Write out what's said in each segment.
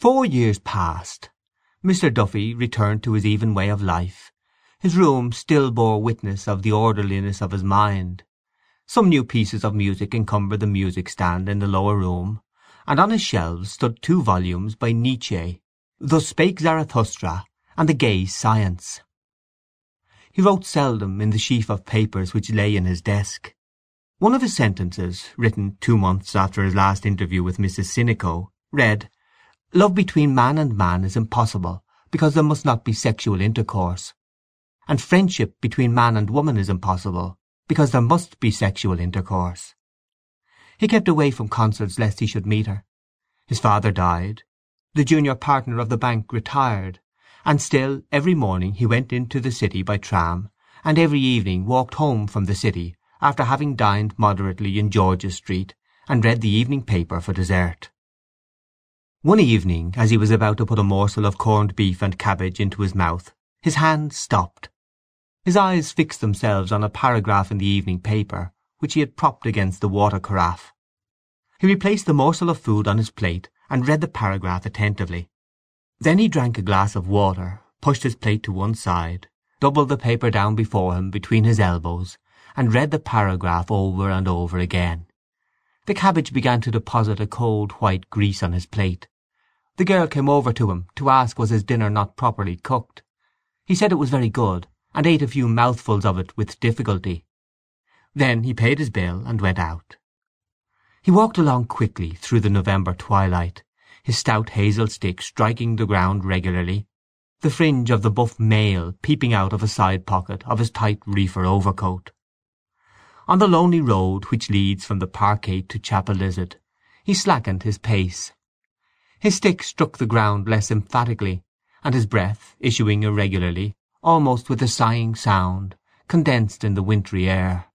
Four years passed. Mr. Duffy returned to his even way of life. His room still bore witness of the orderliness of his mind. Some new pieces of music encumbered the music stand in the lower room, and on his shelves stood two volumes by Nietzsche, Thus Spake Zarathustra and The Gay Science. He wrote seldom in the sheaf of papers which lay in his desk. One of his sentences, written two months after his last interview with Mrs. Sinico, read, Love between man and man is impossible because there must not be sexual intercourse, and friendship between man and woman is impossible because there must be sexual intercourse. He kept away from concerts lest he should meet her. His father died. The junior partner of the bank retired, and still every morning he went into the city by tram, and every evening walked home from the city after having dined moderately in George's Street and read the evening paper for dessert. One evening, as he was about to put a morsel of corned beef and cabbage into his mouth, his hand stopped. His eyes fixed themselves on a paragraph in the evening paper which he had propped against the water carafe. He replaced the morsel of food on his plate and read the paragraph attentively. Then he drank a glass of water, pushed his plate to one side, doubled the paper down before him between his elbows, and read the paragraph over and over again. The cabbage began to deposit a cold white grease on his plate. The girl came over to him to ask was his dinner not properly cooked. He said it was very good, and ate a few mouthfuls of it with difficulty. Then he paid his bill and went out. He walked along quickly through the November twilight, his stout hazel stick striking the ground regularly, the fringe of the buff mail peeping out of a side pocket of his tight reefer overcoat. On the lonely road which leads from the Parkgate to Chapelizod he slackened his pace. His stick struck the ground less emphatically, and his breath, issuing irregularly, almost with a sighing sound, condensed in the wintry air.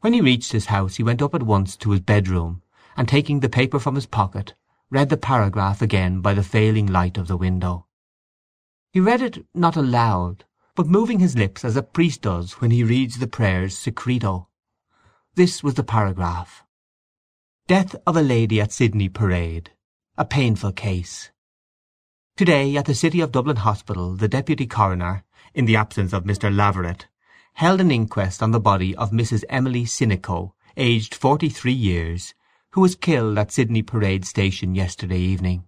When he reached his house he went up at once to his bedroom, and taking the paper from his pocket, read the paragraph again by the failing light of the window. He read it not aloud, but moving his lips as a priest does when he reads the prayers secreto. This was the paragraph. Death of a lady at Sydney Parade. A painful case. Today at the City of Dublin Hospital the Deputy Coroner, in the absence of Mr. Leverett, held an inquest on the body of Mrs. Emily Sinico, aged forty-three years, who was killed at Sydney Parade Station yesterday evening.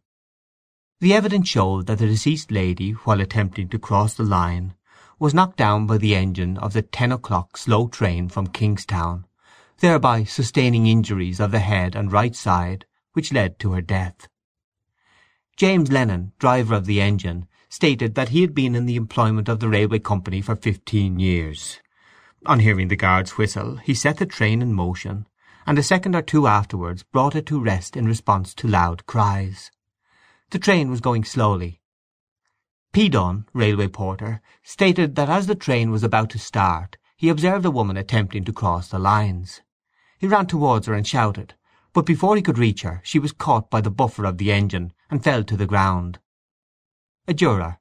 The evidence showed that the deceased lady, while attempting to cross the line, was knocked down by the engine of the ten o'clock slow train from Kingstown, thereby sustaining injuries of the head and right side which led to her death. James Lennon, driver of the engine, stated that he had been in the employment of the railway company for fifteen years. On hearing the guard's whistle he set the train in motion, and a second or two afterwards brought it to rest in response to loud cries. The train was going slowly. P. Dunne, railway porter, stated that as the train was about to start he observed a woman attempting to cross the lines. He ran towards her and shouted, but before he could reach her she was caught by the buffer of the engine and fell to the ground. A juror.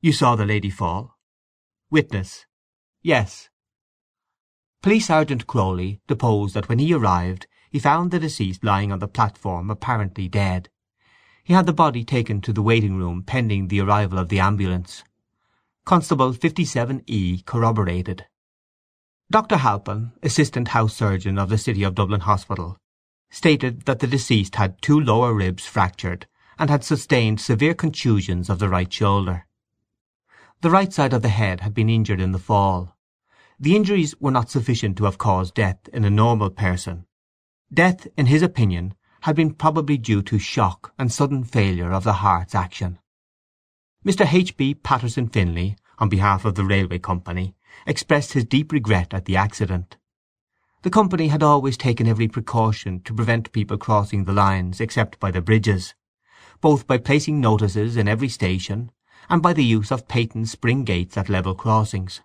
You saw the lady fall? Witness. Yes. Police Sergeant Croly deposed that when he arrived he found the deceased lying on the platform apparently dead. He had the body taken to the waiting room pending the arrival of the ambulance. Constable 57E corroborated. Dr. Halpin, assistant house surgeon of the City of Dublin Hospital, stated that the deceased had two lower ribs fractured and had sustained severe contusions of the right shoulder. The right side of the head had been injured in the fall. The injuries were not sufficient to have caused death in a normal person. Death, in his opinion, had been probably due to shock and sudden failure of the heart's action. Mr. H. B. Patterson Finlay, on behalf of the railway company, expressed his deep regret at the accident. The company had always taken every precaution to prevent people crossing the lines except by the bridges, both by placing notices in every station and by the use of patent spring gates at level crossings.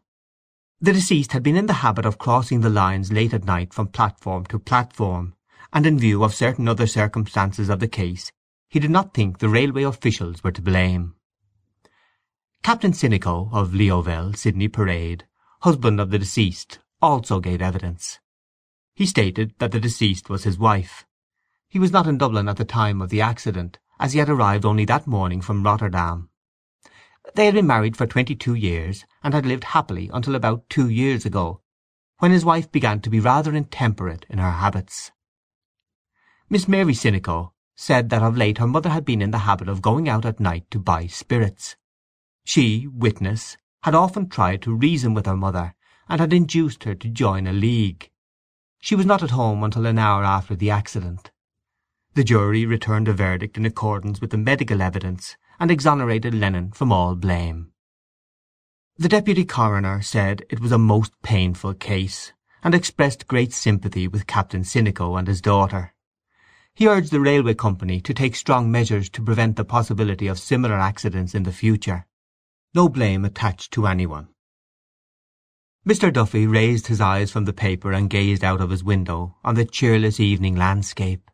The deceased had been in the habit of crossing the lines late at night from platform to platform, and in view of certain other circumstances of the case he did not think the railway officials were to blame. Captain Sinico of Leoville, Sydney Parade, husband of the deceased, also gave evidence. He stated that the deceased was his wife. He was not in Dublin at the time of the accident, as he had arrived only that morning from Rotterdam. They had been married for twenty two years, and had lived happily until about two years ago, when his wife began to be rather intemperate in her habits. Miss Mary Sinico said that of late her mother had been in the habit of going out at night to buy spirits. She, witness, had often tried to reason with her mother, and had induced her to join a league. She was not at home until an hour after the accident. The jury returned a verdict in accordance with the medical evidence, and exonerated Lennon from all blame. The deputy coroner said it was a most painful case, and expressed great sympathy with Captain Sinico and his daughter. He urged the railway company to take strong measures to prevent the possibility of similar accidents in the future. No blame attached to anyone. Mr. Duffy raised his eyes from the paper and gazed out of his window on the cheerless evening landscape.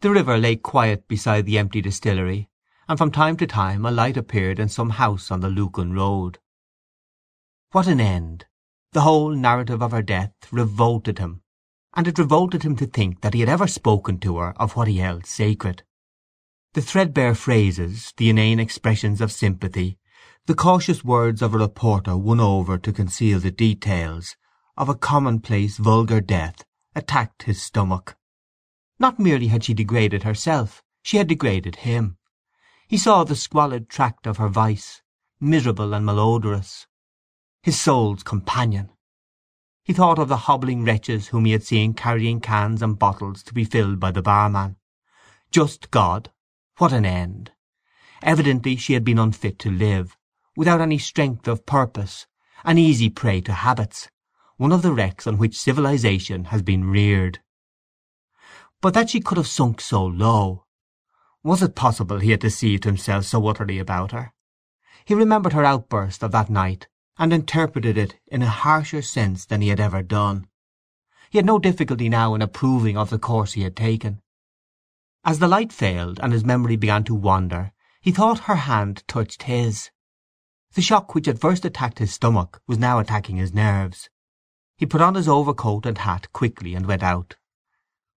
The river lay quiet beside the empty distillery, and from time to time a light appeared in some house on the Lucan road. What an end! The whole narrative of her death revolted him and it revolted him to think that he had ever spoken to her of what he held sacred. The threadbare phrases, the inane expressions of sympathy, the cautious words of a reporter won over to conceal the details of a commonplace vulgar death attacked his stomach. Not merely had she degraded herself, she had degraded him. He saw the squalid tract of her vice, miserable and malodorous. His soul's companion. He thought of the hobbling wretches whom he had seen carrying cans and bottles to be filled by the barman. Just God! What an end! Evidently she had been unfit to live, without any strength of purpose, an easy prey to habits, one of the wrecks on which civilization has been reared. But that she could have sunk so low! Was it possible he had deceived himself so utterly about her? He remembered her outburst of that night and interpreted it in a harsher sense than he had ever done. He had no difficulty now in approving of the course he had taken. As the light failed and his memory began to wander he thought her hand touched his. The shock which had first attacked his stomach was now attacking his nerves. He put on his overcoat and hat quickly and went out.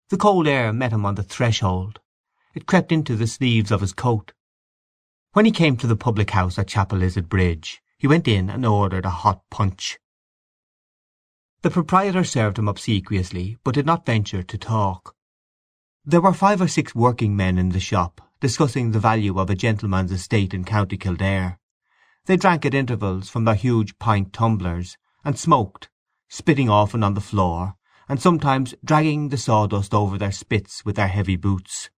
The cold air met him on the threshold. It crept into the sleeves of his coat. When he came to the public house at Chapelizod Bridge he went in and ordered a hot punch. The proprietor served him obsequiously, but did not venture to talk. There were five or six working men in the shop, discussing the value of a gentleman's estate in County Kildare. They drank at intervals from their huge pint tumblers, and smoked, spitting often on the floor, and sometimes dragging the sawdust over their spits with their heavy boots.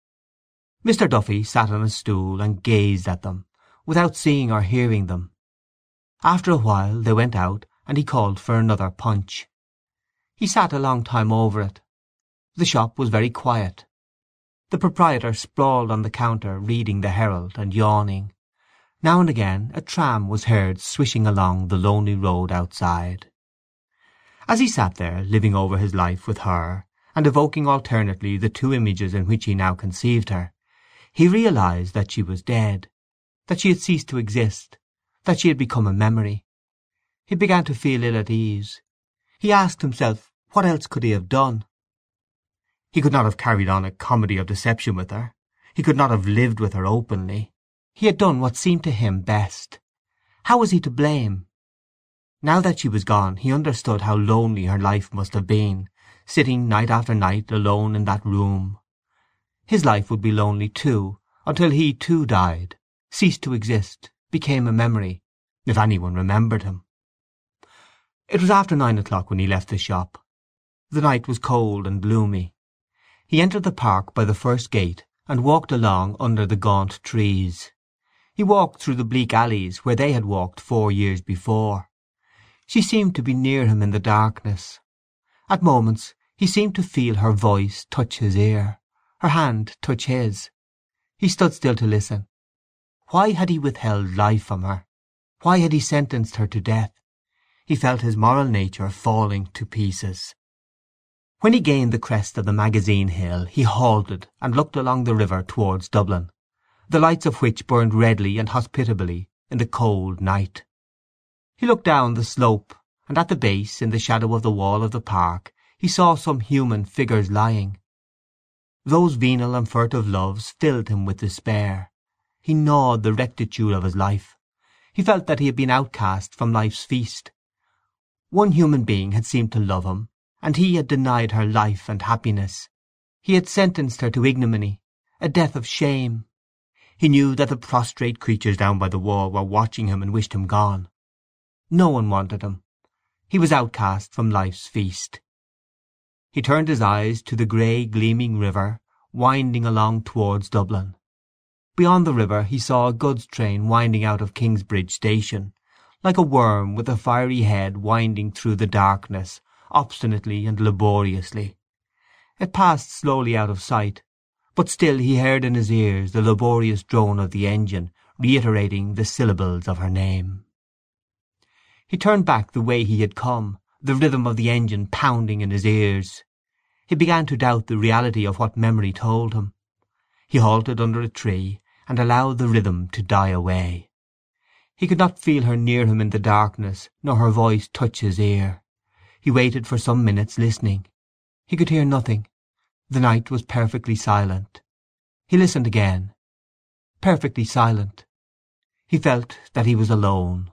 Mr. Duffy sat on a stool and gazed at them, without seeing or hearing them. After a while they went out, and he called for another punch. He sat a long time over it. The shop was very quiet. The proprietor sprawled on the counter reading the Herald and yawning. Now and again a tram was heard swishing along the lonely road outside. As he sat there, living over his life with her, and evoking alternately the two images in which he now conceived her, he realized that she was dead, that she had ceased to exist, that she had become a memory. He began to feel ill at ease. He asked himself what else could he have done. He could not have carried on a comedy of deception with her. He could not have lived with her openly. He had done what seemed to him best. How was he to blame? Now that she was gone he understood how lonely her life must have been, sitting night after night alone in that room. His life would be lonely too, until he too died, ceased to exist, became a memory, if any one remembered him. It was after nine o'clock when he left the shop. The night was cold and gloomy. He entered the park by the first gate and walked along under the gaunt trees. He walked through the bleak alleys where they had walked four years before. She seemed to be near him in the darkness. At moments he seemed to feel her voice touch his ear, her hand touch his. He stood still to listen. Why had he withheld life from her? Why had he sentenced her to death? He felt his moral nature falling to pieces. When he gained the crest of the Magazine Hill he halted and looked along the river towards Dublin, the lights of which burned redly and hospitably in the cold night. He looked down the slope, and at the base, in the shadow of the wall of the park, he saw some human figures lying. Those venal and furtive loves filled him with despair. He gnawed the rectitude of his life. He felt that he had been outcast from life's feast. One human being had seemed to love him, and he had denied her life and happiness. He had sentenced her to ignominy, a death of shame. He knew that the prostrate creatures down by the wall were watching him and wished him gone. No one wanted him. He was outcast from life's feast. He turned his eyes to the grey gleaming river winding along towards Dublin. Beyond the river he saw a goods train winding out of Kingsbridge station, like a worm with a fiery head winding through the darkness, obstinately and laboriously. It passed slowly out of sight, but still he heard in his ears the laborious drone of the engine reiterating the syllables of her name. He turned back the way he had come, the rhythm of the engine pounding in his ears. He began to doubt the reality of what memory told him. He halted under a tree and allowed the rhythm to die away. He could not feel her near him in the darkness, nor her voice touch his ear. He waited for some minutes, listening. He could hear nothing. The night was perfectly silent. He listened again. Perfectly silent. He felt that he was alone.